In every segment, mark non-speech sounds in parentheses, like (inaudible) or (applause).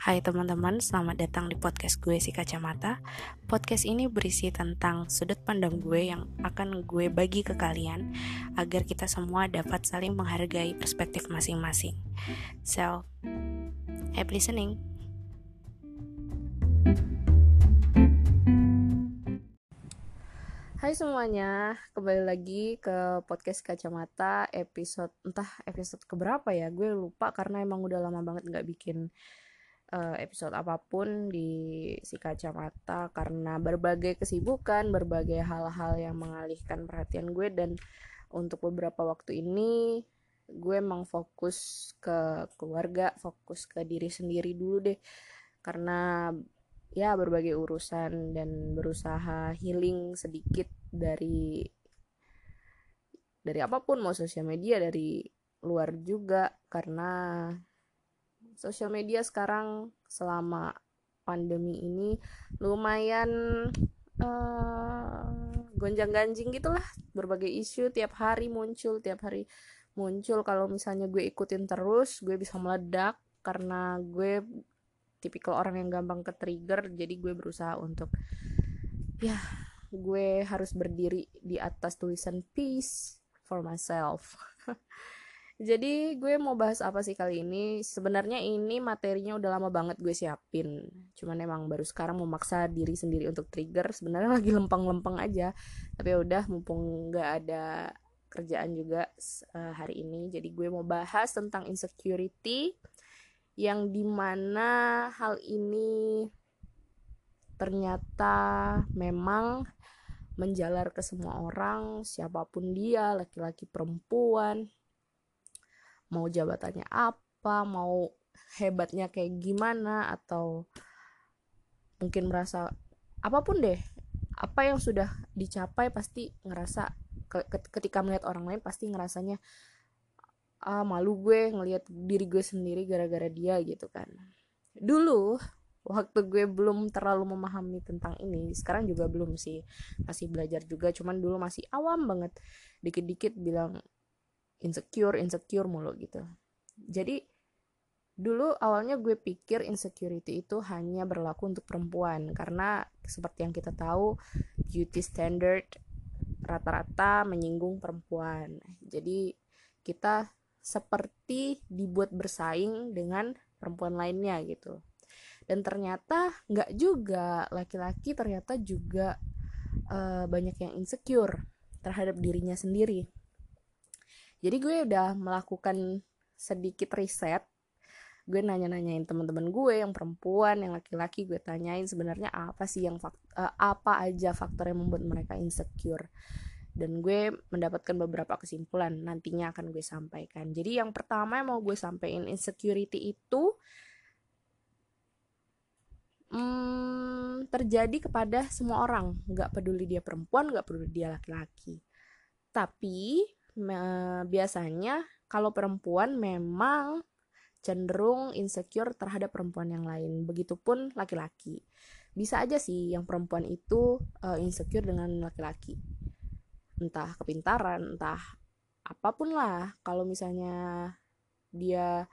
Hai teman-teman, selamat datang di podcast gue si kacamata. Podcast ini berisi tentang sudut pandang gue yang akan gue bagi ke kalian agar kita semua dapat saling menghargai perspektif masing-masing. So, happy listening. Hai semuanya, kembali lagi ke podcast kacamata episode entah episode keberapa ya, gue lupa karena emang udah lama banget nggak bikin uh, episode apa pun di si kacamata karena berbagai kesibukan, berbagai hal-hal yang mengalihkan perhatian gue dan untuk beberapa waktu ini gue emang fokus ke keluarga, fokus ke diri sendiri dulu deh. Karena ya berbagai urusan dan berusaha healing sedikit dari dari apa pun mau sosial media dari luar juga. Karena sosial media sekarang selama pandemi ini lumayan uh, gonjang-ganjing gitulah. Berbagai isu tiap hari muncul tiap hari muncul. Kalau misalnya gue ikutin terus gue bisa meledak karena gue tipikal orang yang gampang ke trigger jadi gue berusaha untuk ya gue harus berdiri di atas tulisan peace for myself (laughs) Jadi gue mau bahas apa sih kali ini? Sebenarnya ini materinya udah lama banget gue siapin. Cuman emang baru sekarang memaksa diri sendiri untuk trigger. Sebenarnya (laughs) lagi lempeng-lempeng aja. Tapi ya udah mumpung nggak ada kerjaan juga uh, hari ini. Jadi gue mau bahas tentang insecurity yang di mana hal ini ternyata memang menjalar ke semua orang, siapa pun dia, laki-laki perempuan, mau jabatannya apa mau hebatnya kayak gimana atau mungkin merasa apa pun deh apa yang sudah dicapai pasti ngerasa ketika melihat orang lain pasti ngerasanya ah malu gue ngelihat diri gue sendiri gara-gara dia gitu kan. Dulu waktu gue belum terlalu memahami tentang ini sekarang juga belum sih. Masih belajar juga cuman dulu masih awam banget. Dikit-dikit bilang insecure insecure mulu gitu. Jadi dulu awalnya gue pikir insecurity itu hanya berlaku untuk perempuan. Karena seperti yang kita tahu beauty standard rata-rata menyinggung perempuan. Jadi kita seperti dibuat bersaing dengan perempuan lainnya gitu. Dan ternyata nggak juga. Laki-laki ternyata juga uh, banyak yang insecure terhadap dirinya sendiri jadi gue udah melakukan sedikit riset. Gue nanya-nanyain teman-teman gue yang perempuan yang laki-laki gue tanyain sebenarnya apa sih yang fakt uh, apa aja faktor yang membuat mereka insecure. Dan gue mendapatkan beberapa kesimpulan nantinya akan gue sampaikan. Jadi yang pertama yang mau gue sampaikan insecurity itu hmm, terjadi kepada semua orang. Nggak peduli dia perempuan nggak peduli dia laki-laki. Tapi biasanya kalau perempuan memang cenderung insecure terhadap perempuan yang lain. Begitupun laki-laki. Bisa aja sih yang perempuan itu uh, insecure dengan laki-laki. Entah kepintaran, entah apa pun lah. Kalau misalnya dia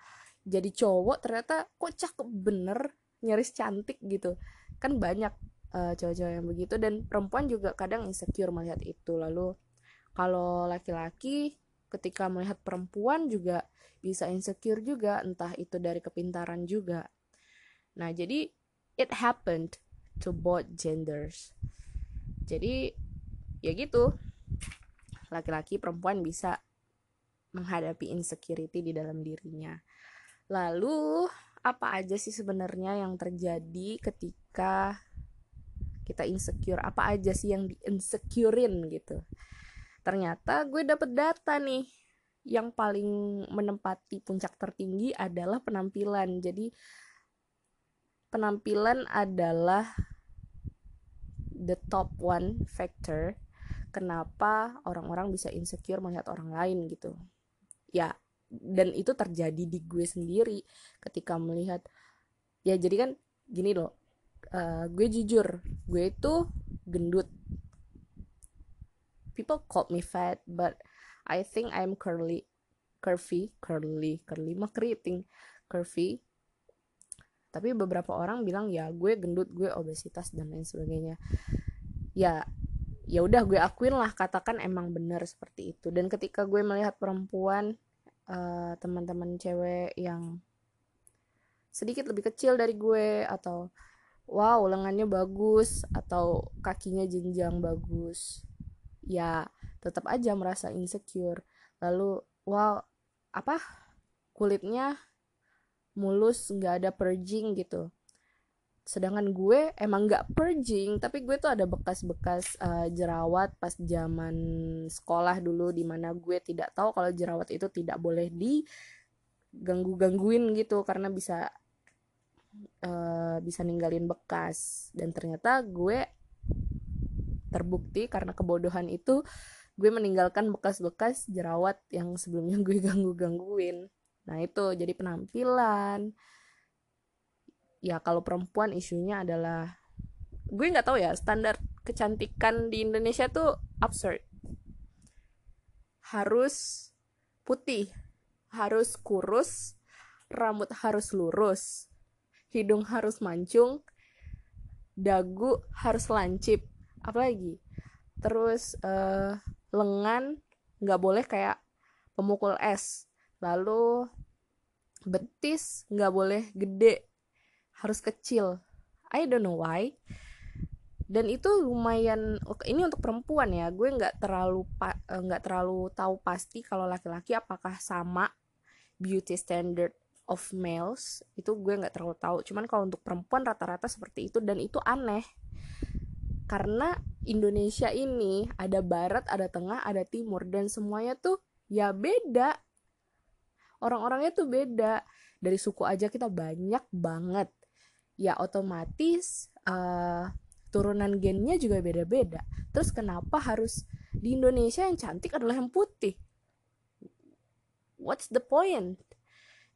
jadi cowok ternyata kok cakep bener, nyaris cantik gitu. Kan banyak uh, cowok-cowok yang begitu dan perempuan juga kadang insecure melihat itu. Lalu kalau laki-laki ketika melihat perempuan juga bisa insecure juga, entah itu dari kepintaran juga. Nah, jadi it happened to both genders. Jadi ya gitu. Laki-laki perempuan bisa menghadapi insecurity di dalam dirinya. Lalu apa aja sih sebenarnya yang terjadi ketika kita insecure? Apa aja sih yang di insecurein gitu? Ternyata gue dapet data nih. Yang paling menempati puncak tertinggi adalah penampilan. Jadi penampilan adalah the top one factor kenapa orang-orang bisa insecure melihat orang lain gitu. Ya dan itu terjadi di gue sendiri ketika melihat ya jadi kan gini loh uh, gue jujur gue itu gendut people called me fat but I think I'm curly curvy curly curly mah keriting curvy. Tapi beberapa orang bilang ya gue gendut gue obesitas dan lain sebagainya. Ya ya udah gue akuin lah katakan emang benar seperti itu. Dan ketika gue melihat perempuan uh, teman-teman cewek yang sedikit lebih kecil dari gue atau wow lengannya bagus atau kakinya jenjang bagus ya tetap aja merasa insecure. Lalu wow apa kulitnya mulus nggak ada purging gitu. Sedangkan gue emang nggak purging tapi gue tuh ada bekas-bekas uh, jerawat pas zaman sekolah dulu di mana gue tidak tahu kalau jerawat itu tidak boleh diganggu-gangguin gitu karena bisa uh, bisa ninggalin bekas. Dan ternyata gue terbukti karena kebodohan itu gue meninggalkan bekas-bekas jerawat yang sebelumnya (laughs) gue ganggu-gangguin. Nah itu jadi penampilan. Ya kalau perempuan isunya adalah gue nggak tahu ya standar kecantikan di Indonesia tuh absurd. Harus putih harus kurus rambut harus lurus hidung harus mancung dagu harus lancip apalagi? Terus uh, lengan nggak boleh kayak pemukul es. Lalu betis nggak boleh gede. Harus kecil. I don't know why. Dan itu lumayan ini untuk perempuan ya. Gue nggak terlalu eh, nggak terlalu tahu pasti kalau laki-laki apakah sama beauty standard of males. Itu gue nggak terlalu tahu. Cuman kalau untuk perempuan rata-rata seperti itu. Dan itu aneh karena Indonesia ini ada barat ada tengah ada timur dan semuanya tuh ya beda orang-orangnya tuh beda dari suku aja kita banyak banget ya otomatis uh, turunan gennya juga beda-beda. Terus kenapa harus di Indonesia yang cantik adalah yang putih? What's the point?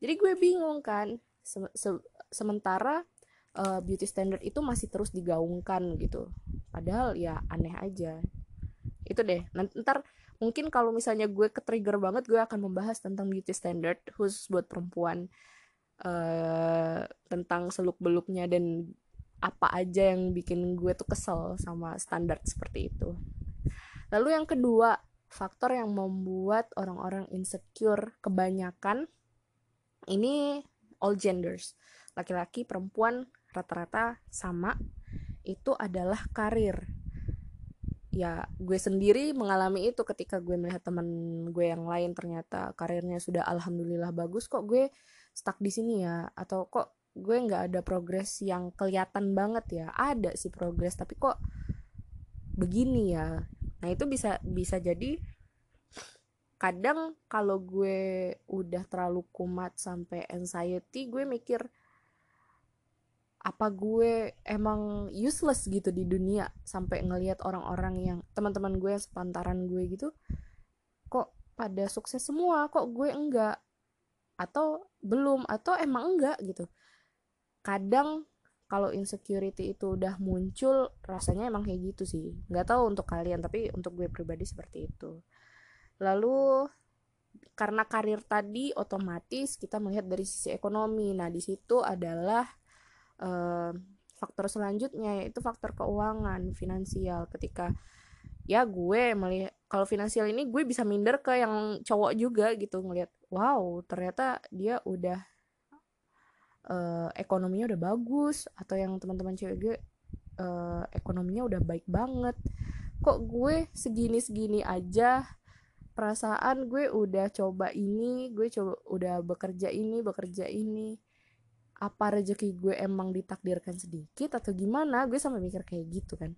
Jadi gue bingung kan. Se -se sementara uh, beauty standard itu masih terus digaungkan gitu. Padahal ya aneh aja. Itu deh. Nanti ntar mungkin kalau misalnya gue ke trigger banget gue akan membahas tentang beauty standard khusus buat perempuan uh, tentang seluk beluknya dan apa aja yang bikin gue tuh kesel sama standar seperti itu. Lalu yang kedua, faktor yang membuat orang-orang insecure kebanyakan ini all genders. Laki-laki, perempuan rata-rata sama itu adalah karir. Ya, gue sendiri mengalami itu ketika gue melihat teman gue yang lain ternyata karirnya sudah alhamdulillah bagus kok gue stuck di sini ya? Atau kok gue nggak ada progres yang kelihatan banget ya? Ada sih progres tapi kok begini ya? Nah itu bisa bisa jadi kadang kalau gue udah terlalu kumat sampai anxiety gue mikir apa gue emang useless gitu di dunia sampai ngelihat orang-orang yang teman-teman gue yang sepantaran gue gitu kok pada sukses semua kok gue enggak? Atau belum atau emang enggak gitu? Kadang kalau insecurity itu udah muncul rasanya emang kayak gitu sih. Nggak tahu untuk kalian tapi untuk gue pribadi seperti itu. Lalu karena karir tadi otomatis kita melihat dari sisi ekonomi. Nah di situ adalah uh, faktor selanjutnya yaitu faktor keuangan finansial. Ketika ya gue melihat kalau finansial ini gue bisa minder ke yang cowok juga gitu ngelihat wow ternyata dia udah uh, ekonominya udah bagus atau yang teman-teman cewek gue uh, ekonominya udah baik banget. Kok gue segini-segini aja perasaan gue udah coba ini gue coba udah bekerja ini bekerja ini apa rezeki gue emang ditakdirkan sedikit atau gimana gue sampai mikir kayak gitu kan.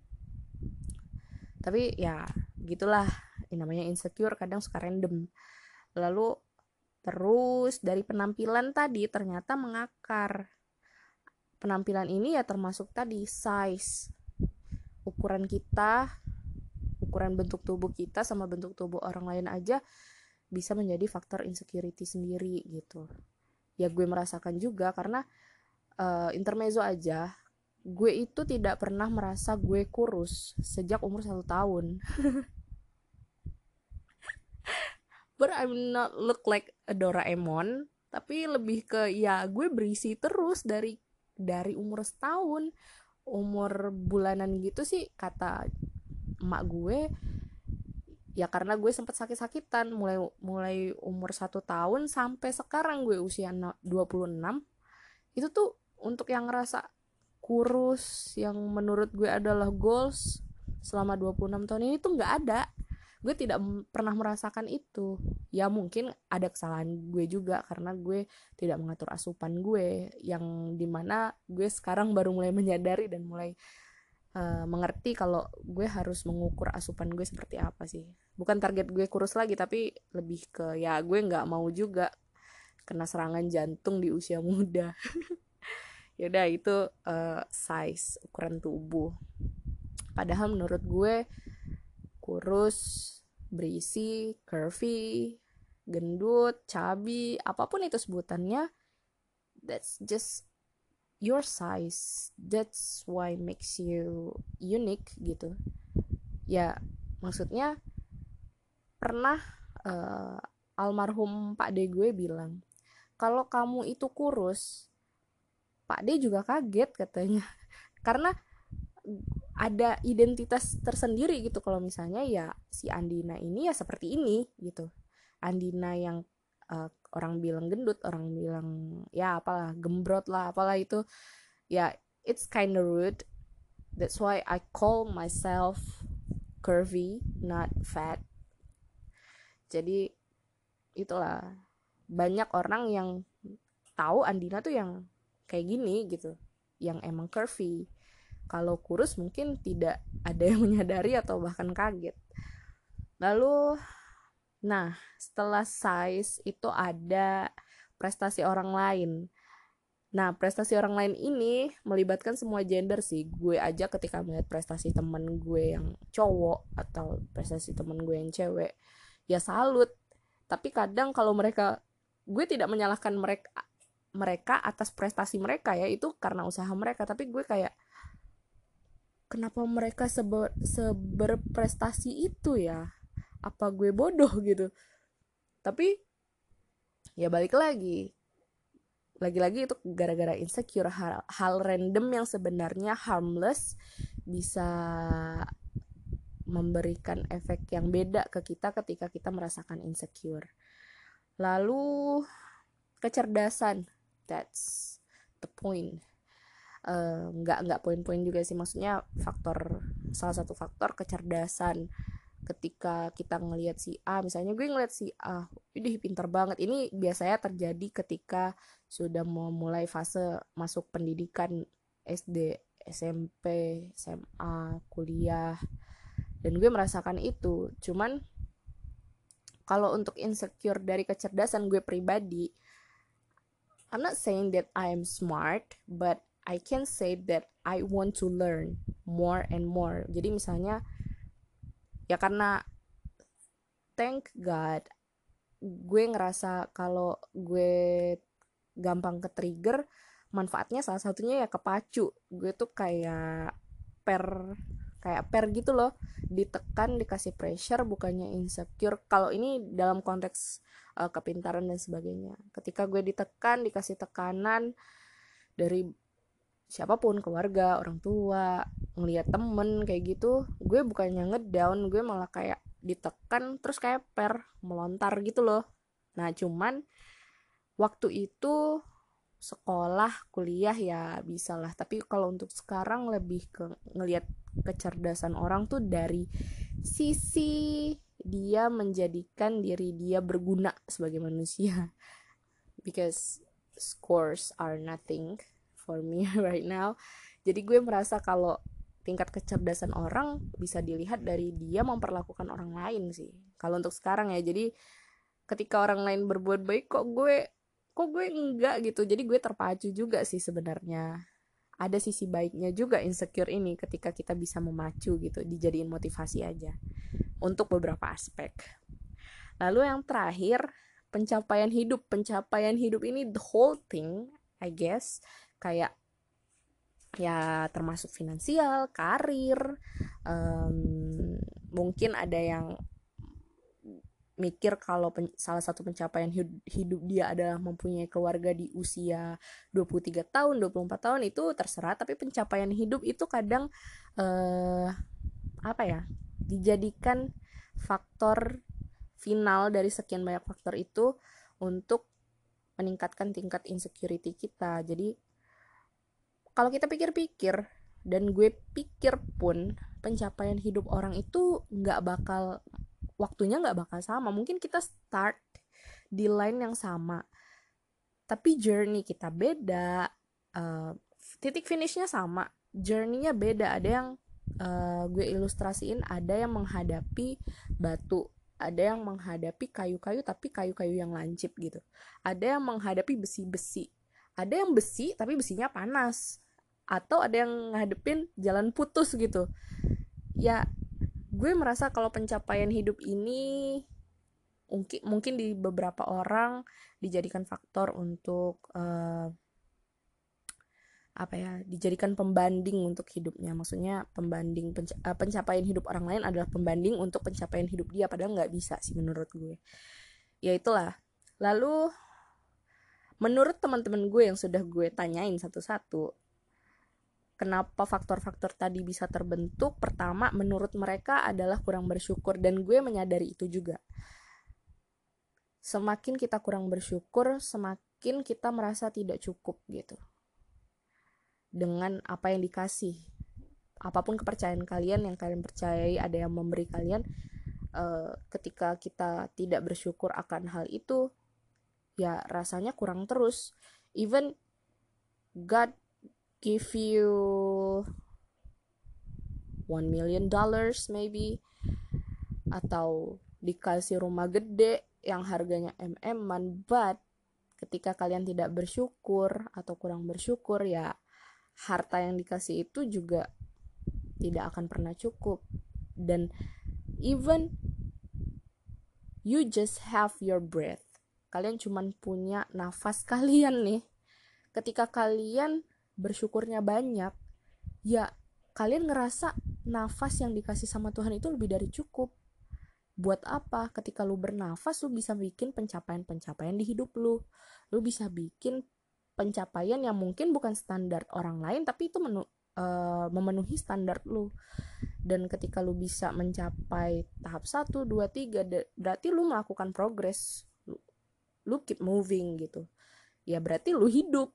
Tapi ya gitulah. Ini namanya insecure kadang suka random. Lalu terus dari penampilan tadi ternyata mengakar. Penampilan ini ya termasuk tadi size. Ukuran kita ukuran bentuk tubuh kita sama bentuk tubuh orang lain aja bisa menjadi faktor insecurity sendiri gitu ya gue merasakan juga karena uh, intermezzo aja gue itu tidak pernah merasa gue kurus sejak umur satu tahun. (laughs) But I'm not look like a Doraemon tapi lebih ke ya gue berisi terus dari dari umur setahun. Umur bulanan gitu sih kata emak gue ya karena gue sempet sakit-sakitan mulai mulai umur satu tahun sampai sekarang gue usia 26 itu tuh untuk yang ngerasa kurus yang menurut gue adalah goals selama 26 tahun ini tuh nggak ada. Gue tidak pernah merasakan itu. Ya mungkin ada kesalahan gue juga karena gue tidak mengatur asupan gue yang di mana gue sekarang baru mulai menyadari dan mulai uh, mengerti kalau gue harus mengukur asupan gue seperti apa sih. Bukan target gue kurus lagi tapi lebih ke ya gue nggak mau juga kena serangan jantung di usia muda. (laughs) Yaudah itu uh, size ukuran tubuh. Padahal menurut gue kurus berisi curvy gendut cabi apa pun itu sebutannya that's just your size that's why makes you unique gitu. Ya maksudnya pernah uh, almarhum Pak D gue bilang kalau kamu itu kurus Pak D juga kaget katanya. (laughs) Karena ada identitas tersendiri gitu. Kalau misalnya ya si Andina ini ya seperti ini gitu. Andina yang uh, orang bilang gendut orang bilang ya apalah gembrot lah apalah itu. Ya it's kind of rude. That's why I call myself curvy not fat. Jadi itulah. Banyak orang yang tahu Andina tuh yang kayak gini gitu yang emang curvy. Kalau kurus mungkin tidak ada yang menyadari atau bahkan kaget. Lalu Nah, setelah size itu ada prestasi orang lain. Nah, prestasi orang lain ini melibatkan semua gender sih. Gue aja ketika melihat prestasi temen gue yang cowok atau prestasi temen gue yang cewek, ya salut. Tapi kadang kalau mereka, gue tidak menyalahkan mereka mereka atas prestasi mereka ya itu karena usaha mereka tapi gue kayak kenapa mereka seber, seberprestasi itu ya apa gue bodoh (laughs) gitu. Tapi ya balik lagi. Lagi-lagi itu gara-gara insecure hal, hal random yang sebenarnya harmless bisa memberikan efek yang beda ke kita ketika kita merasakan insecure. Lalu kecerdasan. That's the point. Uh, nggak nggak poin-poin juga sih. Maksudnya faktor salah satu faktor kecerdasan ketika kita ngelihat si A misalnya gue ngeliat si A ini pinter banget. Ini biasanya terjadi ketika sudah mau mulai fase masuk pendidikan SD SMP SMA kuliah. Dan gue merasakan itu. Cuman kalau untuk insecure dari kecerdasan gue pribadi I'm not saying that I am smart but I can say that I want to learn more and more. Jadi misalnya ya karena thank God gue ngerasa kalau gue gampang ke trigger manfaatnya salah satunya ya kepacu. Gue tuh kayak per kayak per gitu loh. Ditekan dikasih pressure bukannya insecure. Kalau ini dalam konteks uh, kepintaran dan sebagainya. Ketika gue ditekan dikasih tekanan dari siapa pun keluarga orang tua ngelihat temen kayak gitu gue bukannya ngedown gue malah kayak ditekan terus kayak per melontar gitu loh. Nah cuman waktu itu sekolah kuliah ya bisa lah tapi kalau untuk sekarang lebih ke ngelihat kecerdasan orang tuh dari sisi dia menjadikan diri dia berguna sebagai manusia. (laughs) Because scores are nothing for me (laughs) right now. Jadi gue merasa kalau tingkat kecerdasan orang bisa dilihat dari dia memperlakukan orang lain sih. Kalau untuk sekarang ya jadi ketika orang lain berbuat baik kok gue kok gue enggak gitu? Jadi gue terpacu juga sih sebenarnya. Ada sisi baiknya juga insecure ini ketika kita bisa memacu gitu dijadiin motivasi aja untuk beberapa aspek. Lalu yang terakhir pencapaian hidup. Pencapaian hidup ini the whole thing I guess kayak ya termasuk finansial, karir, um, mungkin ada yang mikir kalau pen, salah satu pencapaian hidup, hidup dia adalah mempunyai keluarga di usia 23 tahun, 24 tahun itu terserah, tapi pencapaian hidup itu kadang uh, apa ya? dijadikan faktor final dari sekian banyak faktor itu untuk meningkatkan tingkat insecurity kita. Jadi kalau kita pikir-pikir dan gue pikir pun pencapaian hidup orang itu nggak bakal waktunya nggak bakal sama. Mungkin kita start di line yang sama, tapi journey kita beda. Uh, titik finishnya sama, journey-nya beda. Ada yang uh, gue ilustrasiin, ada yang menghadapi batu ada yang menghadapi kayu-kayu tapi kayu-kayu yang lancip gitu ada yang menghadapi besi-besi ada yang besi tapi besinya panas atau ada yang ngadepin jalan putus gitu. Ya gue merasa kalau pencapaian hidup ini mungkin mungkin di beberapa orang dijadikan faktor untuk uh, apa ya dijadikan pembanding untuk hidupnya. Maksudnya pembanding penca uh, pencapaian hidup orang lain adalah pembanding untuk pencapaian hidup dia padahal nggak bisa sih menurut gue. Ya itulah. Lalu menurut teman-teman gue yang sudah gue tanyain satu-satu kenapa faktor-faktor tadi bisa terbentuk? Pertama menurut mereka adalah kurang bersyukur dan gue menyadari itu juga. Semakin kita kurang bersyukur semakin kita merasa tidak cukup gitu. Dengan apa yang dikasih. Apa pun kepercayaan kalian yang kalian percayai ada yang memberi kalian uh, ketika kita tidak bersyukur akan hal itu ya rasanya kurang terus. Even God give you one million dollars maybe. Atau dikasih rumah gede yang harganya mm but ketika kalian tidak bersyukur atau kurang bersyukur ya harta yang dikasih itu juga tidak akan pernah cukup. Dan even you just have your breath. Kalian cuman punya nafas (laughs) kalian nih. Ketika kalian bersyukurnya banyak ya kalian ngerasa nafas yang dikasih sama Tuhan itu lebih dari cukup. Buat apa? Ketika lu bernafas lu bisa bikin pencapaian-pencapaian di hidup lu. Lu bisa bikin pencapaian yang mungkin bukan standar orang lain tapi itu menu, uh, memenuhi standar lu. Dan ketika lu bisa mencapai tahap 1, 2, 3 berarti lu melakukan progress lu, lu keep moving gitu. Ya berarti lu hidup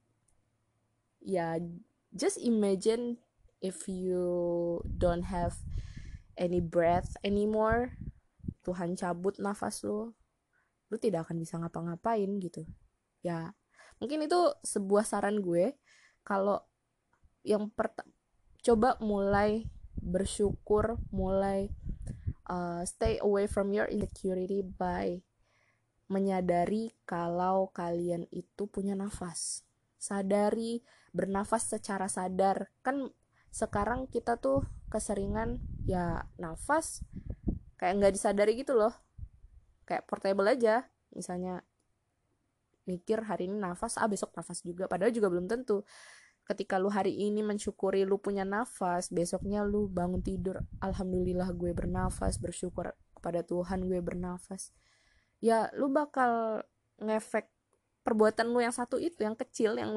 ya just imagine if you don't have any breath anymore Tuhan cabut nafas lu lu tidak akan bisa ngapa-ngapain gitu. Ya mungkin itu sebuah saran gue kalau yang pertama coba mulai bersyukur mulai uh, stay away from your insecurity by menyadari kalau kalian itu punya nafas. Sadari bernafas secara sadar. Kan sekarang kita tuh keseringan ya nafas kayak nggak disadari gitu loh. Kayak portable aja. Misalnya mikir hari ini nafas ah besok nafas juga. Padahal juga belum tentu. Ketika lu hari ini mensyukuri lu punya nafas besoknya lu bangun tidur alhamdulillah gue bernafas bersyukur kepada Tuhan gue bernafas. Ya lu bakal ngefek perbuatan lu yang satu itu yang kecil yang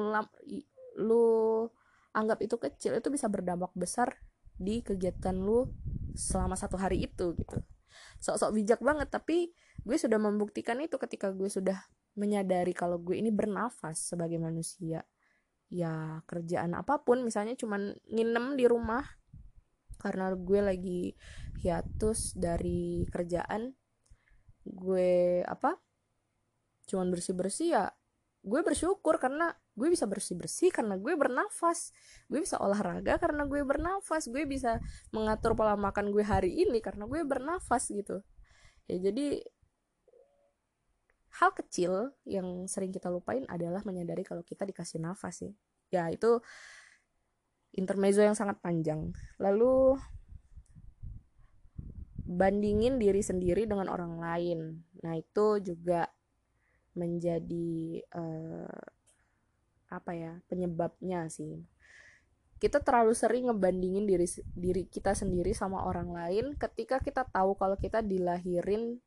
lu, anggap itu kecil itu bisa berdampak besar di kegiatan lu selama satu hari itu gitu. Sok-sok bijak banget tapi gue sudah membuktikan itu ketika gue sudah menyadari kalau gue ini bernafas sebagai manusia. Ya kerjaan apa pun misalnya cuman nginem di rumah karena gue lagi hiatus dari kerjaan gue apa cuman bersih bersih ya gue bersyukur karena gue bisa bersih bersih karena gue bernafas. Gue bisa olahraga karena gue bernafas. Gue bisa mengatur pola makan gue hari ini karena gue bernafas gitu. Ya jadi hal kecil yang sering kita lupain adalah menyadari kalau kita dikasih nafas sih. Ya itu intermezzo yang sangat panjang. Lalu bandingin diri sendiri dengan orang lain. Nah itu juga menjadi uh, apa ya penyebabnya sih. Kita terlalu sering ngebandingin diri diri kita sendiri sama orang lain ketika kita tahu kalau kita dilahirin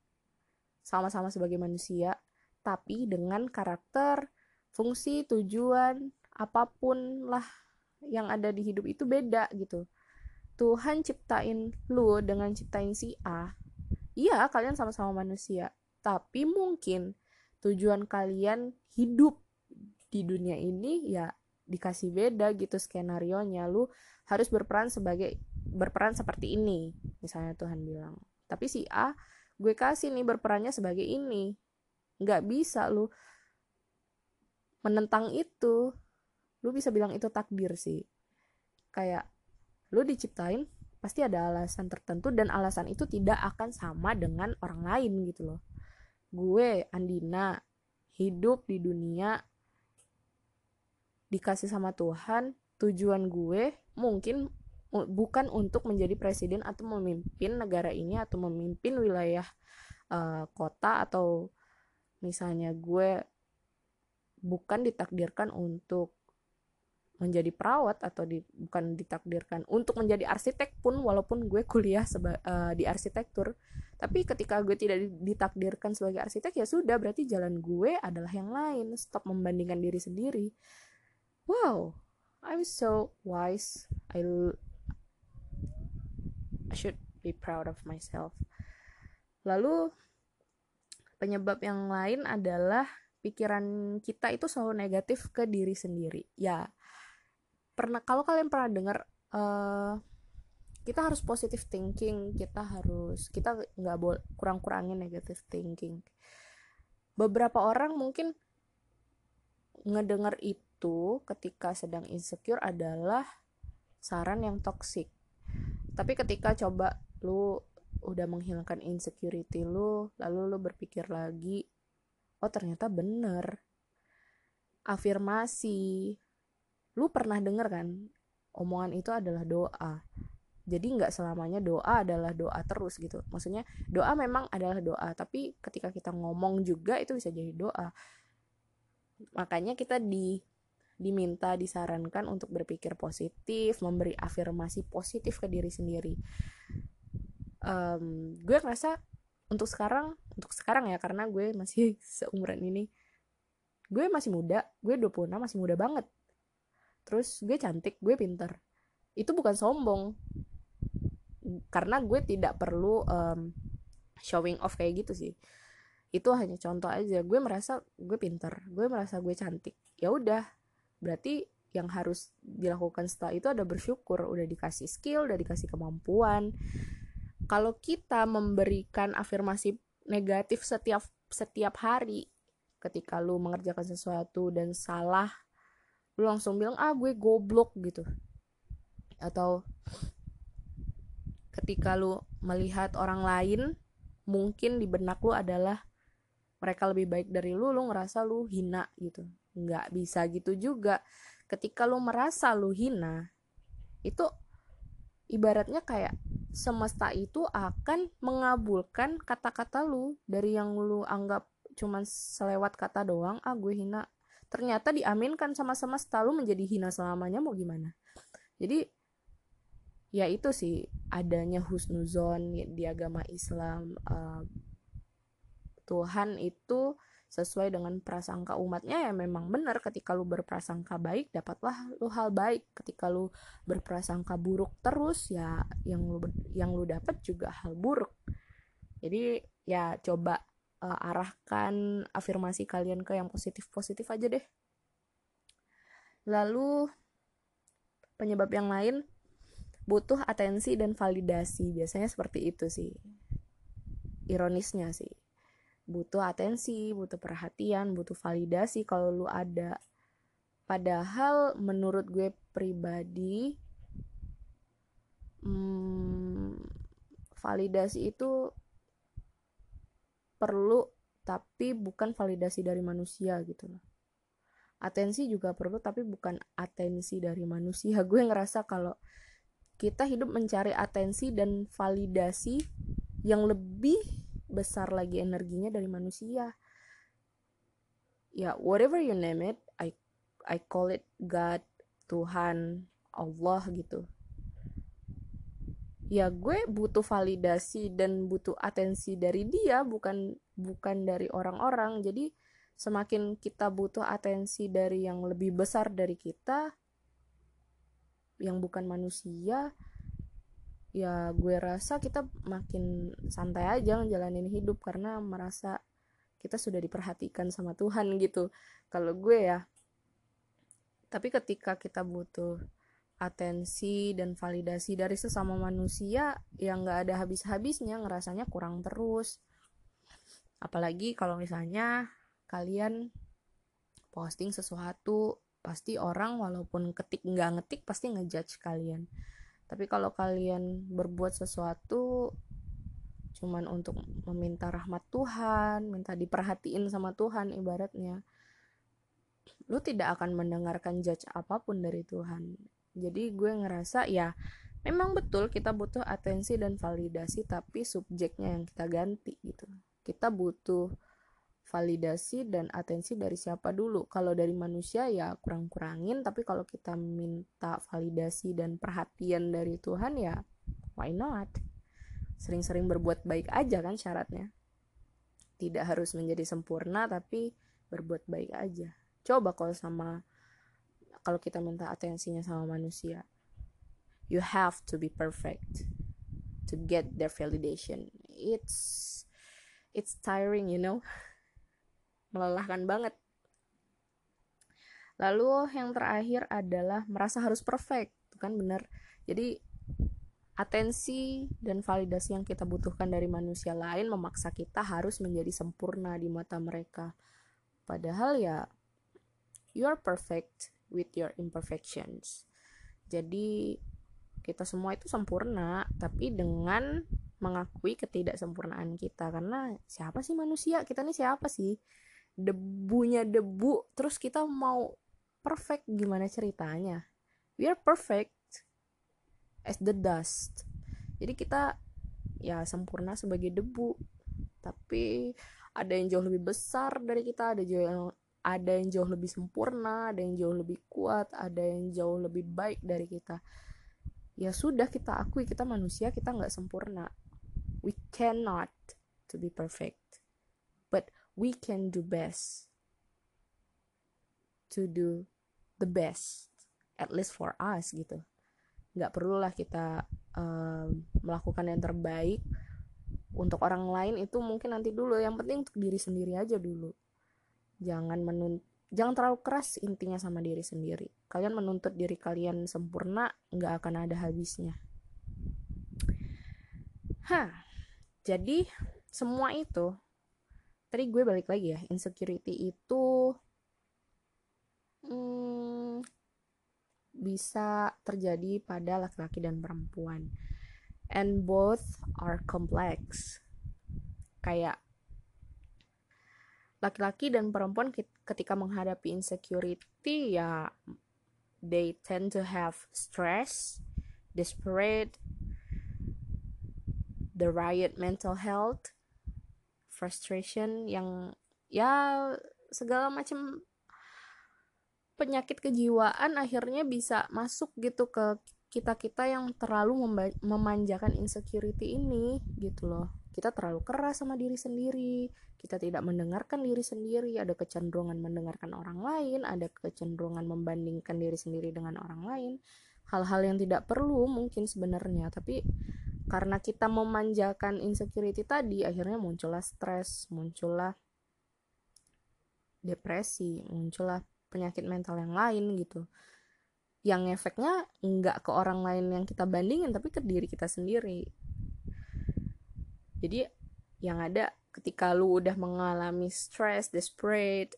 sama-sama sebagai manusia tapi dengan karakter fungsi tujuan apa pun lah yang ada di hidup itu beda gitu. Tuhan ciptain lu dengan ciptain si A iya kalian sama-sama manusia tapi mungkin tujuan kalian hidup di dunia ini ya dikasih beda gitu skenario nya lu harus berperan sebagai berperan seperti ini misalnya Tuhan bilang. Tapi si A gue kasih nih berperannya sebagai ini. Nggak bisa lu menentang itu. Lu bisa bilang itu takdir sih. Kayak lu diciptain pasti ada alasan tertentu dan alasan itu tidak akan sama dengan orang lain gitu loh. Gue Andina hidup di dunia dikasih sama Tuhan tujuan gue mungkin bukan untuk menjadi presiden atau memimpin negara ini atau memimpin wilayah uh, kota atau misalnya gue bukan ditakdirkan untuk menjadi perawat atau di, bukan ditakdirkan untuk menjadi arsitek pun walaupun gue kuliah seba, uh, di arsitektur. Tapi ketika gue tidak ditakdirkan sebagai arsitek ya sudah berarti jalan gue adalah yang lain. Stop membandingkan diri sendiri wow I'm so wise. I I should be proud of myself. Lalu penyebab yang lain adalah pikiran kita itu selalu negatif ke diri sendiri. Ya pernah kalau kalian pernah dengar uh, kita harus positive thinking kita harus kita nggak boleh kurang-kurangin negative thinking. Beberapa orang mungkin ngedengar itu ketika sedang insecure adalah saran yang toxic. Tapi ketika coba lu udah menghilangkan insecurity lu lalu lu berpikir lagi oh ternyata bener. Afirmasi. Lu pernah denger kan omongan itu adalah doa. Jadi nggak selamanya doa adalah doa terus gitu. Maksudnya doa memang adalah doa tapi ketika kita ngomong juga itu bisa jadi doa. Makanya kita di diminta disarankan untuk berpikir positif memberi afirmasi positif ke diri sendiri. Um, gue ngerasa untuk sekarang untuk sekarang ya karena gue masih (laughs) seumuran ini gue masih muda gue 26 masih muda banget. Terus gue cantik gue pinter. Itu bukan sombong. Karena gue tidak perlu um, showing off kayak gitu sih. Itu hanya contoh aja. Gue merasa gue pinter gue merasa gue cantik. Ya udah berarti yang harus dilakukan setelah itu ada bersyukur udah dikasih skill udah dikasih kemampuan. Kalau kita memberikan afirmasi negatif setiap setiap hari ketika lu mengerjakan sesuatu dan salah lu langsung bilang ah gue goblok gitu. Atau ketika lu melihat orang lain mungkin di benak lu adalah mereka lebih baik dari lu lu ngerasa lu hina gitu nggak bisa gitu juga. Ketika lu merasa lu hina itu ibaratnya kayak semesta itu akan mengabulkan kata-kata lu. Dari yang lu anggap cuman selewat kata doang ah gue hina. Ternyata diaminkan sama semesta lu menjadi hina selamanya mau gimana? Jadi ya itu sih adanya husnuzon di agama Islam uh, Tuhan itu sesuai dengan prasangka umatnya ya memang benar ketika lu berprasangka baik dapatlah lu hal baik. Ketika lu berprasangka buruk terus ya yang lu yang lu dapat juga hal buruk. Jadi ya coba uh, arahkan afirmasi kalian ke yang positif positif aja deh. Lalu penyebab yang lain butuh atensi dan validasi. Biasanya seperti itu sih. Ironisnya sih butuh atensi, butuh perhatian, butuh validasi kalau lu ada. Padahal menurut gue pribadi hmm, validasi itu perlu tapi bukan validasi dari manusia gitu loh. Atensi juga perlu tapi bukan atensi dari manusia. (laughs) Gue ngerasa kalau kita hidup mencari atensi dan validasi yang lebih besar lagi energinya dari manusia. Ya whatever you name it I I call it God Tuhan Allah gitu. Ya gue butuh validasi dan butuh atensi dari dia bukan bukan dari orang-orang. Jadi semakin kita butuh atensi dari yang lebih besar dari kita yang bukan manusia ya gue rasa kita makin santai aja ngejalanin hidup karena merasa kita sudah diperhatikan sama Tuhan gitu. Kalau gue ya tapi ketika kita butuh atensi dan validasi dari sesama manusia yang nggak ada habis-habisnya ngerasanya kurang terus. Apalagi kalau misalnya kalian posting sesuatu pasti orang walaupun ketik nggak ngetik pasti ngejudge kalian tapi kalau kalian berbuat sesuatu cuman untuk meminta rahmat Tuhan minta diperhatiin sama Tuhan ibaratnya lu tidak akan mendengarkan judge apa pun dari Tuhan. Jadi gue ngerasa ya memang betul kita butuh atensi dan validasi tapi subjeknya yang kita ganti gitu. Kita butuh validasi dan atensi dari siapa dulu. Kalau dari manusia ya kurang-kurangin tapi kalau kita minta validasi dan perhatian dari Tuhan ya why not? Sering-sering berbuat baik aja kan syaratnya. Tidak harus menjadi sempurna tapi berbuat baik aja. Coba kalau sama kalau kita minta atensinya sama manusia you have to be perfect to get their validation. It's it's tiring you know melelahkan banget lalu yang terakhir adalah merasa harus perfect kan bener jadi atensi dan validasi yang kita butuhkan dari manusia lain memaksa kita harus menjadi sempurna di mata mereka padahal ya you are perfect with your imperfections. Jadi kita semua itu sempurna, tapi dengan mengakui ketidaksempurnaan kita karena siapa sih manusia? Kita nih siapa sih? Debunya debu, terus kita mau perfect gimana ceritanya? We are perfect as the dust. Jadi kita ya sempurna sebagai debu, tapi ada yang jauh lebih besar dari kita, ada yang ada yang jauh lebih sempurna ada yang jauh lebih kuat ada yang jauh lebih baik dari kita ya sudah kita akui kita manusia kita nggak sempurna we cannot to be perfect we can do best to do the best at least for us gitu. Nggak perlulah kita um, melakukan yang terbaik untuk orang lain itu mungkin nanti dulu. Yang penting untuk diri sendiri aja dulu. Jangan menuntut jangan terlalu keras intinya sama diri sendiri. Kalian menuntut diri kalian sempurna nggak akan ada habisnya. Hah, jadi semua itu tadi gue balik lagi ya insecurity itu hmm, bisa terjadi pada laki-laki dan perempuan. And both are complex. Kayak laki-laki dan perempuan ketika menghadapi insecurity ya they tend to have stress, desperate, the riot mental health, frustration yang ya segala macam penyakit kejiwaan akhirnya bisa masuk gitu ke kita-kita yang terlalu memanjakan insecurity ini gitu loh. Kita terlalu keras sama diri sendiri kita tidak mendengarkan diri sendiri. Ada kecenderungan mendengarkan orang lain ada kecenderungan membandingkan diri sendiri dengan orang lain. Hal-hal yang tidak perlu mungkin sebenarnya tapi karena kita memanjakan insecurity tadi akhirnya muncullah stres muncullah depresi muncullah penyakit mental yang lain gitu yang efeknya nggak ke orang lain yang kita bandingin tapi ke diri kita sendiri jadi yang ada ketika lu udah mengalami stress, desperate,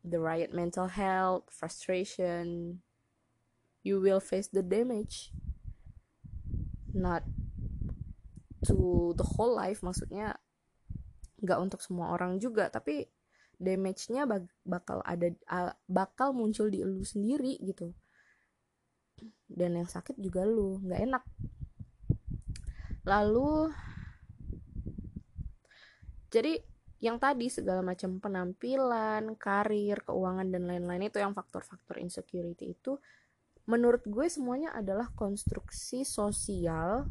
the riot mental health, frustration, you will face the damage. Not to the whole life, maksudnya nggak untuk semua orang juga, tapi damage-nya bakal ada bakal muncul di lu sendiri gitu. Dan yang sakit juga lu, nggak enak. Lalu jadi yang tadi segala macam penampilan, karir, keuangan dan lain-lain itu yang faktor-faktor insecurity itu menurut gue semuanya adalah konstruksi sosial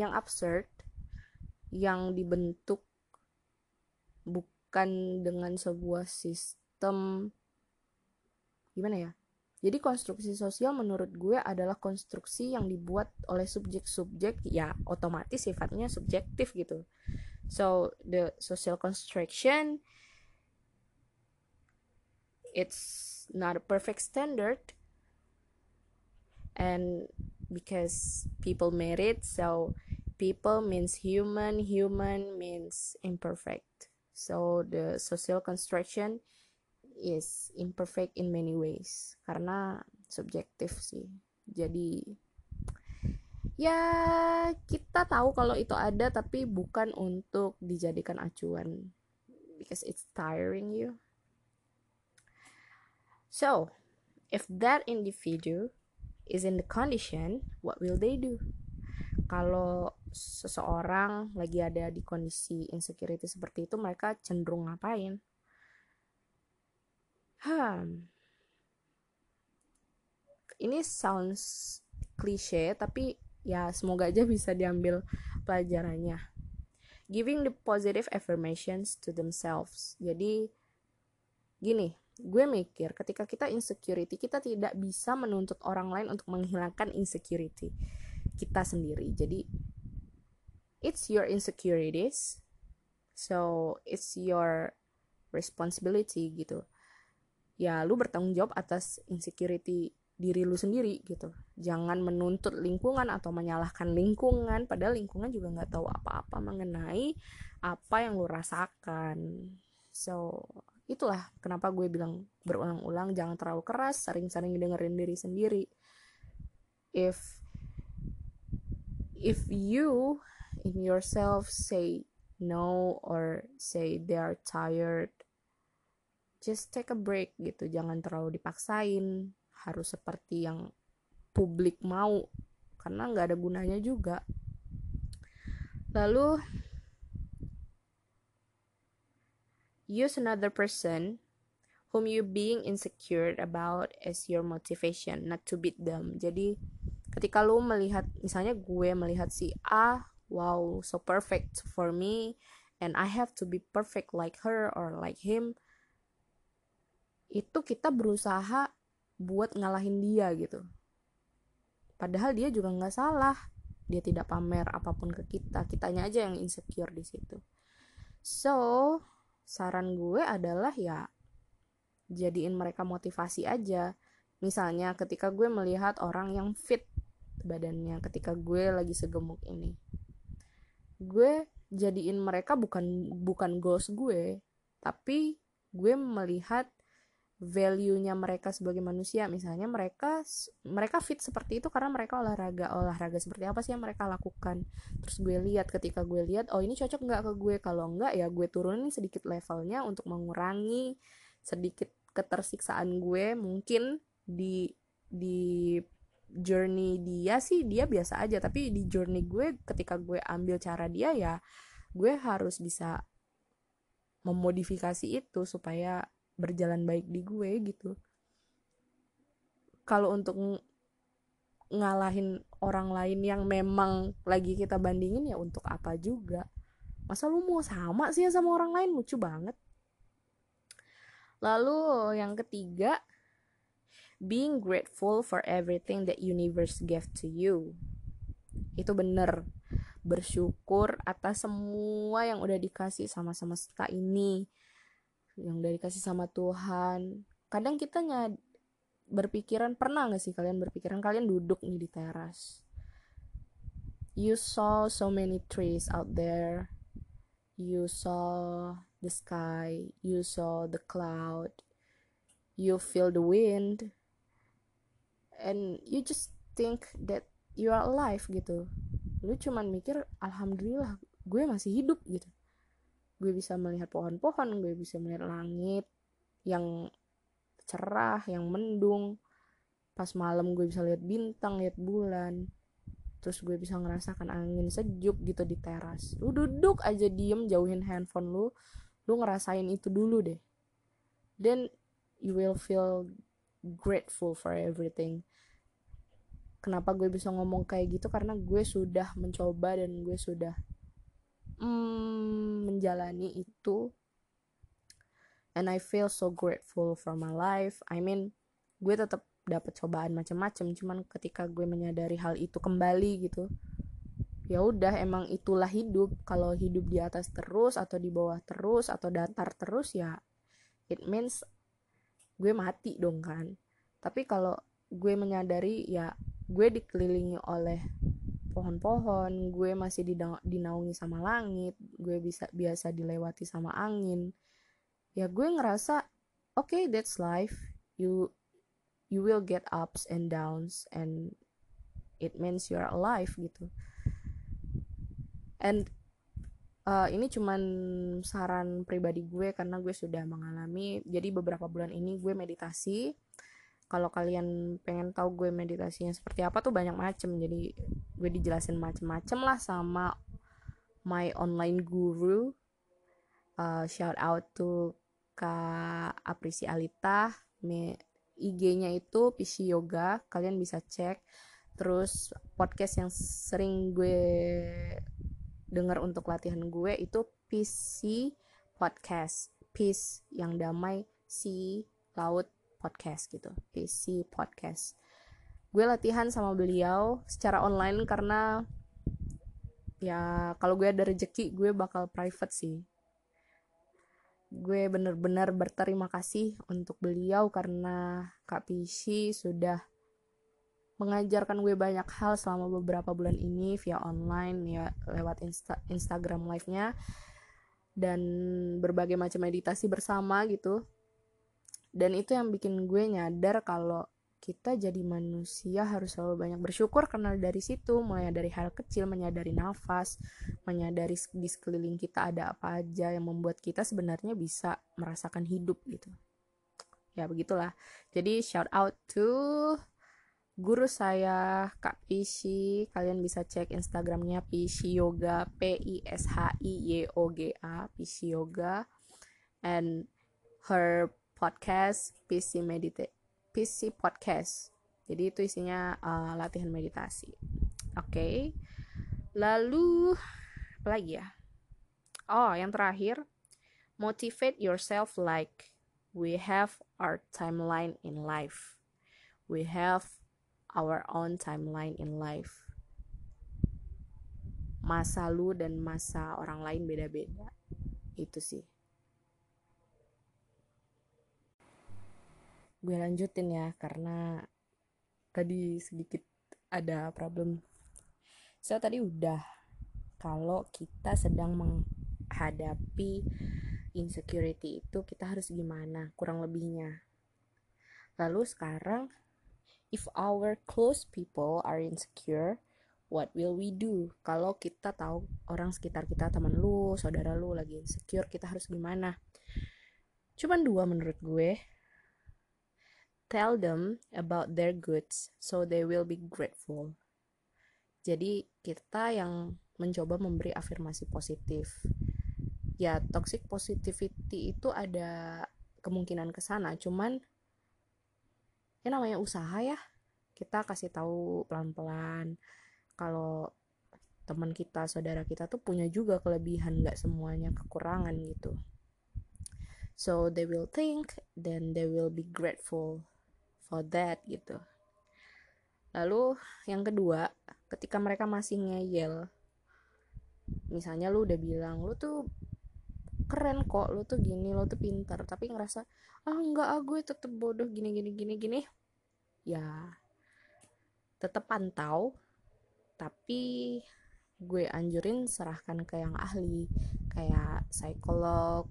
yang absurd yang dibentuk bukan dengan sebuah sistem gimana ya? Jadi konstruksi sosial menurut gue adalah konstruksi yang dibuat oleh subjek-subjek ya otomatis sifatnya subjektif gitu. So the social construction it's not a perfect standard. And because people it so people means human human means imperfect. So the social construction is imperfect in many ways karena subjektif sih. Jadi ya kita tahu kalau itu ada tapi bukan untuk dijadikan acuan because it's tiring you. So if that individual is in the condition what will they do? Kalau seseorang lagi ada di kondisi insecurity seperti itu mereka cenderung ngapain? Hmm. Ini sounds cliche tapi ya semoga aja bisa diambil pelajarannya. Giving the positive affirmations to themselves. Jadi gini gue mikir ketika kita insecurity kita tidak bisa menuntut orang lain untuk menghilangkan insecurity kita sendiri. Jadi it's your insecurities so it's your responsibility gitu. Ya lu bertanggung jawab atas insecurity diri lu sendiri gitu. Jangan menuntut lingkungan atau menyalahkan lingkungan padahal lingkungan juga nggak tahu apa-apa mengenai apa yang lu rasakan. So itulah kenapa gue bilang berulang-ulang jangan terlalu keras sering-sering dengerin diri sendiri. If if you in yourself say no or say they are tired just take a break gitu. Jangan terlalu dipaksain. Harus seperti yang publik mau. Karena nggak ada gunanya juga. Lalu use another person whom you being insecure about as your motivation not to beat them. Jadi ketika lu melihat misalnya gue melihat si A wow so perfect for me and I have to be perfect like her or like him itu kita berusaha buat ngalahin dia gitu. Padahal dia juga nggak salah. Dia tidak pamer apa pun ke kita. Kitanya aja yang insecure di situ. So saran gue adalah ya jadiin mereka motivasi aja. Misalnya ketika gue melihat orang yang fit badannya ketika gue lagi segemuk ini. Gue jadiin mereka bukan bukan goals gue tapi gue melihat value-nya mereka sebagai manusia. Misalnya mereka mereka fit seperti itu karena mereka olahraga. Olahraga seperti apa sih yang mereka lakukan? Terus gue lihat ketika gue lihat oh ini cocok nggak ke gue? Kalau nggak ya gue turunin sedikit levelnya untuk mengurangi sedikit ketersiksaan gue. Mungkin di di journey dia sih dia biasa aja. Tapi di journey gue ketika gue ambil cara dia ya gue harus bisa memodifikasi itu supaya berjalan baik di gue gitu. Kalau untuk ngalahin orang lain yang memang lagi kita bandingin ya untuk apa juga. Masa lu mau sama sih ya sama orang lain? Lucu banget. Lalu yang ketiga being grateful for everything that universe gave to you. Itu bener. Bersyukur atas semua yang udah dikasih sama semesta ini yang udah dikasih sama Tuhan. Kadang kita nyad berpikiran pernah gak sih kalian berpikiran kalian duduk nih di teras? You saw so many trees out there. You saw the sky. You saw the cloud. You feel the wind. And you just think that you are alive gitu. Lu cuman mikir alhamdulillah gue masih hidup gitu gue bisa melihat pohon-pohon gue bisa melihat langit yang cerah yang mendung. Pas malam gue bisa lihat bintang lihat bulan. Terus gue bisa ngerasakan angin sejuk gitu di teras. Lu duduk aja diem jauhin handphone lu. Lu ngerasain itu dulu deh. Then you will feel grateful for everything. Kenapa gue bisa ngomong kayak gitu? Karena gue sudah mencoba dan gue sudah mm, menjalani itu. And I feel so grateful for my life. I mean gue tetap dapat cobaan macam-macam cuman ketika gue menyadari hal itu kembali gitu ya udah emang itulah hidup. Kalau hidup di atas terus atau di bawah terus atau datar terus ya it means gue mati dong kan. Tapi kalau gue menyadari ya gue dikelilingi oleh pohon-pohon gue masih dinaungi sama langit gue bisa biasa dilewati sama angin. Ya gue ngerasa oke okay, that's life. You you will get ups and downs and it means you're alive gitu. And uh, ini cuman saran pribadi gue karena gue sudah mengalami jadi beberapa bulan ini gue meditasi kalau kalian pengen tahu gue meditasinya seperti apa tuh banyak macem. Jadi gue dijelasin macem-macem lah sama my online guru. Uh, shout out to kak Aprisi Alita. IG-nya itu PC Yoga. Kalian bisa cek. Terus podcast yang sering gue dengar untuk latihan gue itu PC podcast. Peace yang damai. Si laut podcast gitu PC podcast. Gue latihan sama beliau secara online karena ya kalau gue ada rezeki gue bakal private sih. Gue bener-bener berterima kasih untuk beliau karena Kak PC sudah mengajarkan gue banyak hal selama beberapa bulan ini via online ya lewat Insta Instagram live-nya dan berbagai macam meditasi bersama gitu dan itu yang bikin gue nyadar kalau kita jadi manusia harus selalu banyak bersyukur karena dari situ mulai dari hal kecil menyadari nafas menyadari di sekeliling kita ada apa aja yang membuat kita sebenarnya bisa merasakan hidup gitu. Ya begitulah. Jadi shout out to guru saya Kak Pishi kalian bisa cek Instagramnya Pishi Yoga P I S H I Y O G A Pishi Yoga and her podcast PC medita PC podcast. Jadi itu isinya uh, latihan meditasi. Oke. Okay. lalu apa lagi ya? Oh yang terakhir motivate yourself like we have our timeline in life. We have our own timeline in life. Masa lu dan masa orang lain beda-beda. Itu sih gue lanjutin ya karena tadi sedikit ada problem. So, tadi udah kalau kita sedang menghadapi insecurity itu kita harus gimana kurang lebihnya? Lalu sekarang if our close people are insecure what will we do? Kalau kita tahu orang sekitar kita teman lu saudara lu lagi insecure kita harus gimana? Cuman dua menurut gue tell them about their goods so they will be grateful. Jadi kita yang mencoba memberi afirmasi positif. Ya, toxic positivity itu ada kemungkinan ke sana, cuman ya namanya usaha ya. Kita kasih tahu pelan-pelan kalau teman kita, saudara kita tuh punya juga kelebihan, nggak semuanya kekurangan gitu. So they will think, then they will be grateful for that gitu. Lalu yang kedua ketika mereka masih ngeyel misalnya lu udah bilang lu tuh keren kok lu tuh gini lu tuh pintar tapi ngerasa ah enggak ah gue tetep bodoh gini gini gini gini ya tetep pantau tapi gue anjurin serahkan ke yang ahli kayak psikolog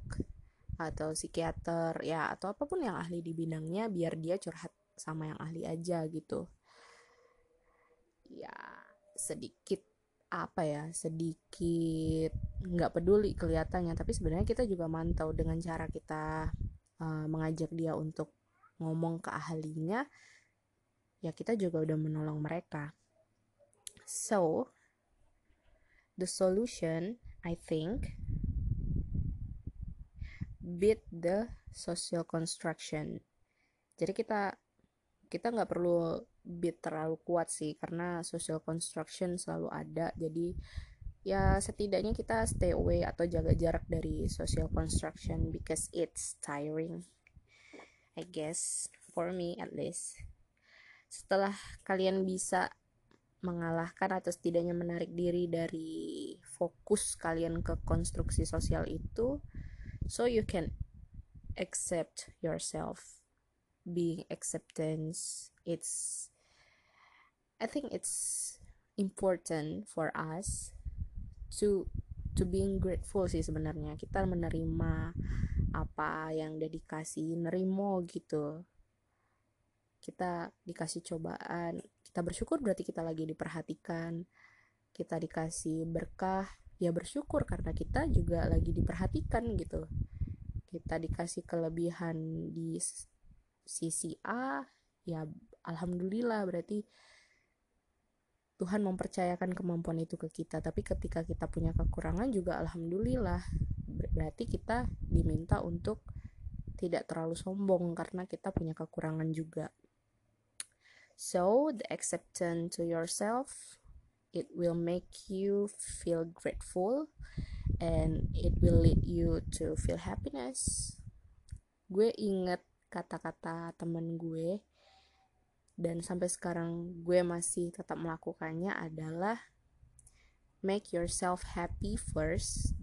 atau psikiater ya atau apa pun yang ahli di bidangnya biar dia curhat sama yang ahli aja gitu. Ya sedikit apa ya sedikit nggak peduli kelihatannya tapi sebenarnya kita juga mantau dengan cara kita uh, mengajak dia untuk ngomong ke ahlinya ya kita juga udah menolong mereka. So the solution I think beat the social construction. Jadi kita kita nggak perlu beat terlalu kuat sih karena social construction selalu ada. Jadi ya setidaknya kita stay away atau jaga jarak dari social construction because it's tiring I guess for me at least. Setelah kalian bisa mengalahkan atau setidaknya menarik diri dari fokus kalian ke konstruksi sosial itu so you can accept yourself being acceptance it's I think it's important for us to to being grateful sih sebenarnya. Kita menerima apa yang udah dikasih nerimo gitu. Kita dikasih cobaan kita bersyukur berarti kita lagi diperhatikan. Kita dikasih berkah ya bersyukur karena kita juga lagi diperhatikan gitu. Kita dikasih kelebihan di sisi A ya alhamdulillah berarti Tuhan mempercayakan kemampuan itu ke kita tapi ketika kita punya kekurangan juga alhamdulillah berarti kita diminta untuk tidak terlalu sombong karena kita punya kekurangan juga So, the acceptance to yourself, it will make you feel grateful and it will lead you to feel happiness. Gue inget kata-kata temen gue. Dan sampai sekarang gue masih tetap melakukannya adalah make yourself happy first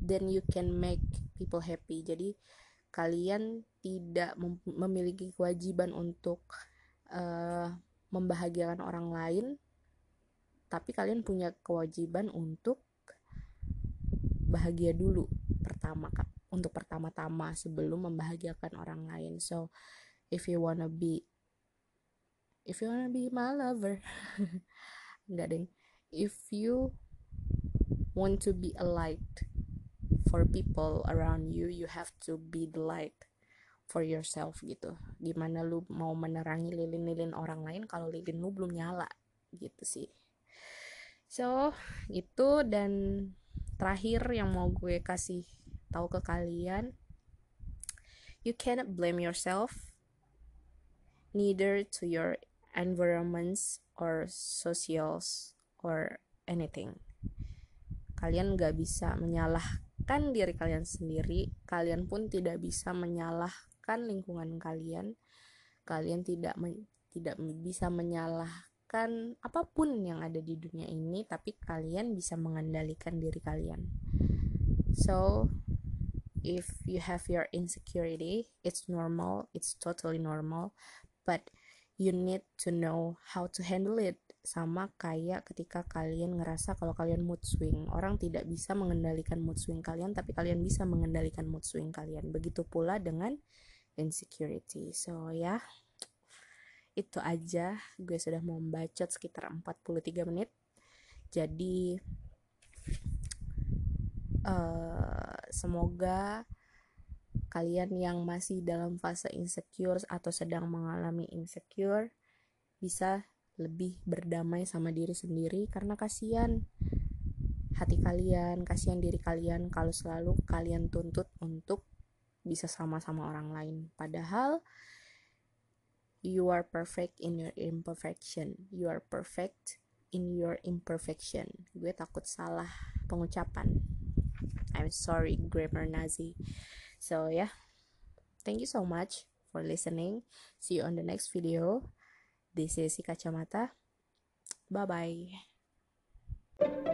then you can make people happy. Jadi kalian tidak memiliki kewajiban untuk uh, membahagiakan orang lain tapi kalian punya kewajiban untuk bahagia dulu pertama kak untuk pertama-tama sebelum membahagiakan orang lain. So if you wanna be if you wanna be my lover (laughs) enggak deng if you want to be a light for people around you you have to be the light for yourself gitu. Gimana lu mau menerangi lilin-lilin orang lain kalau lilin lu belum nyala gitu sih. So itu dan terakhir yang mau gue kasih tahu ke kalian you cannot blame yourself neither to your environments or socials or anything. Kalian gak bisa menyalahkan diri kalian sendiri kalian pun tidak bisa menyalah menyalahkan lingkungan kalian kalian tidak men tidak bisa menyalahkan apa pun yang ada di dunia ini tapi kalian bisa mengendalikan diri kalian. So if you have your insecurity it's normal it's totally normal but you need to know how to handle it. Sama kayak ketika kalian ngerasa kalau kalian mood swing. Orang tidak bisa mengendalikan mood swing kalian tapi kalian bisa mengendalikan mood swing kalian. Begitu pula dengan insecurity. So ya itu aja. Gue sudah mau membaca sekitar 43 menit. Jadi uh, semoga kalian yang masih dalam fase insecure atau sedang mengalami insecure bisa lebih berdamai sama diri sendiri karena kasihan hati kalian, kasihan diri kalian kalau selalu kalian tuntut untuk bisa sama-sama orang lain. Padahal you are perfect in your imperfection. You are perfect in your imperfection. Gue takut salah pengucapan I'm sorry, grammar Nazi. So, yeah, thank you so much for listening. See you on the next video. This is Kacamata. Bye bye.